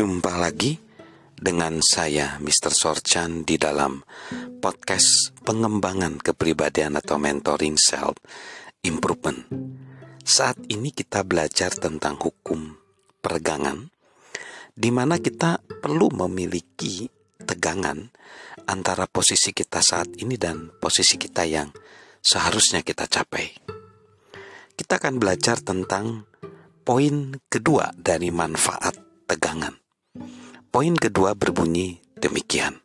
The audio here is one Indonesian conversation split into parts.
Jumpa lagi dengan saya Mr. Sorchan di dalam podcast pengembangan kepribadian atau mentoring self improvement. Saat ini kita belajar tentang hukum peregangan di mana kita perlu memiliki tegangan antara posisi kita saat ini dan posisi kita yang seharusnya kita capai. Kita akan belajar tentang poin kedua dari manfaat tegangan. Poin kedua berbunyi demikian.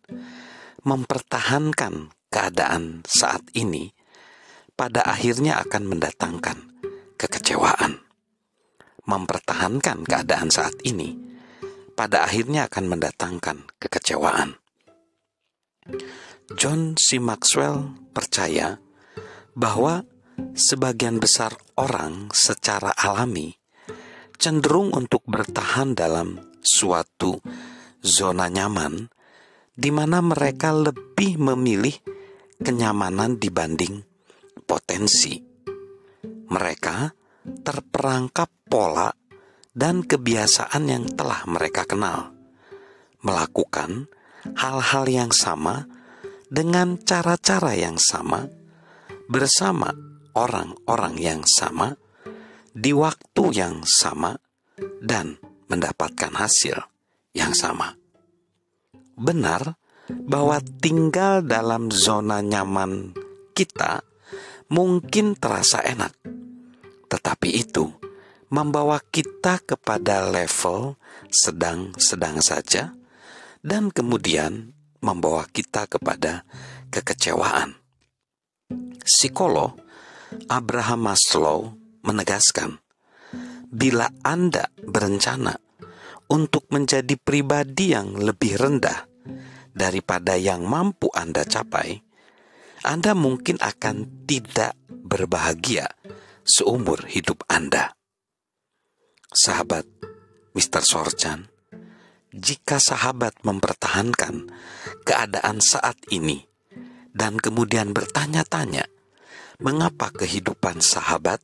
Mempertahankan keadaan saat ini pada akhirnya akan mendatangkan kekecewaan. Mempertahankan keadaan saat ini pada akhirnya akan mendatangkan kekecewaan. John C. Maxwell percaya bahwa sebagian besar orang secara alami cenderung untuk bertahan dalam suatu zona nyaman di mana mereka lebih memilih kenyamanan dibanding potensi. Mereka terperangkap pola dan kebiasaan yang telah mereka kenal, melakukan hal-hal yang sama dengan cara-cara yang sama bersama orang-orang yang sama di waktu yang sama dan mendapatkan hasil yang sama. Benar bahwa tinggal dalam zona nyaman kita mungkin terasa enak, tetapi itu membawa kita kepada level sedang-sedang saja, dan kemudian membawa kita kepada kekecewaan. Psikolog Abraham Maslow menegaskan, bila Anda berencana untuk menjadi pribadi yang lebih rendah daripada yang mampu Anda capai, Anda mungkin akan tidak berbahagia seumur hidup Anda. Sahabat Mr. Sorjan, jika sahabat mempertahankan keadaan saat ini dan kemudian bertanya-tanya, mengapa kehidupan sahabat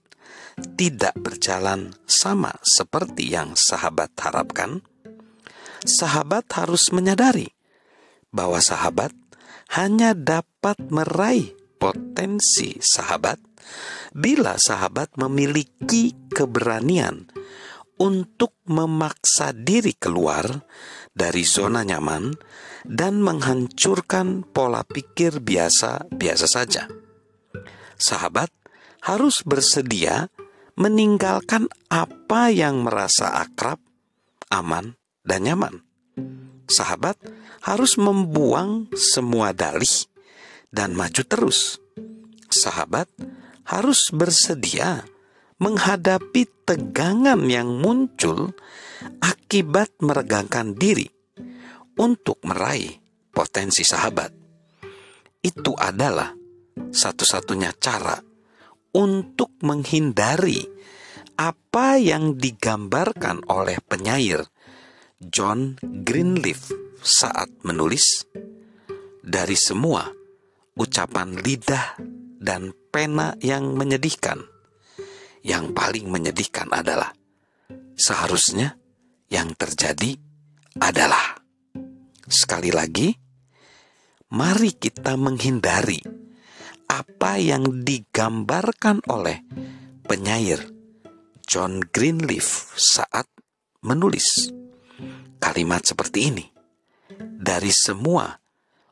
tidak berjalan sama seperti yang sahabat harapkan, sahabat harus menyadari bahwa sahabat hanya dapat meraih potensi sahabat bila sahabat memiliki keberanian untuk memaksa diri keluar dari zona nyaman dan menghancurkan pola pikir biasa-biasa saja. Sahabat harus bersedia meninggalkan apa yang merasa akrab, aman, dan nyaman. Sahabat harus membuang semua dalih dan maju terus. Sahabat harus bersedia menghadapi tegangan yang muncul akibat meregangkan diri untuk meraih potensi sahabat. Itu adalah satu-satunya cara untuk menghindari apa yang digambarkan oleh penyair John Greenleaf saat menulis dari semua ucapan lidah dan pena yang menyedihkan. Yang paling menyedihkan adalah seharusnya yang terjadi adalah sekali lagi, mari kita menghindari apa yang digambarkan oleh penyair John Greenleaf saat menulis kalimat seperti ini. Dari semua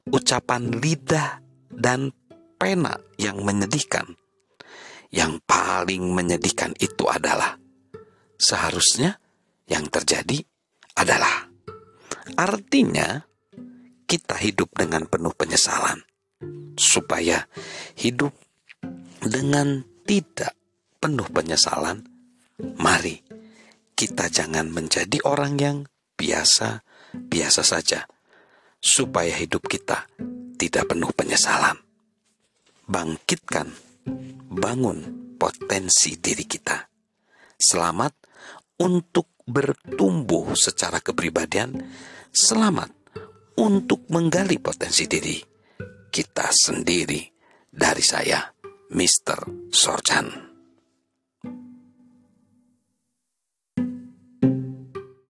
ucapan lidah dan pena yang menyedihkan, yang paling menyedihkan itu adalah seharusnya yang terjadi adalah artinya kita hidup dengan penuh penyesalan supaya hidup dengan tidak penuh penyesalan, mari kita jangan menjadi orang yang biasa-biasa saja, supaya hidup kita tidak penuh penyesalan. Bangkitkan, bangun potensi diri kita. Selamat untuk bertumbuh secara kepribadian, selamat untuk menggali potensi diri kita sendiri dari saya, Mr. Sorjan.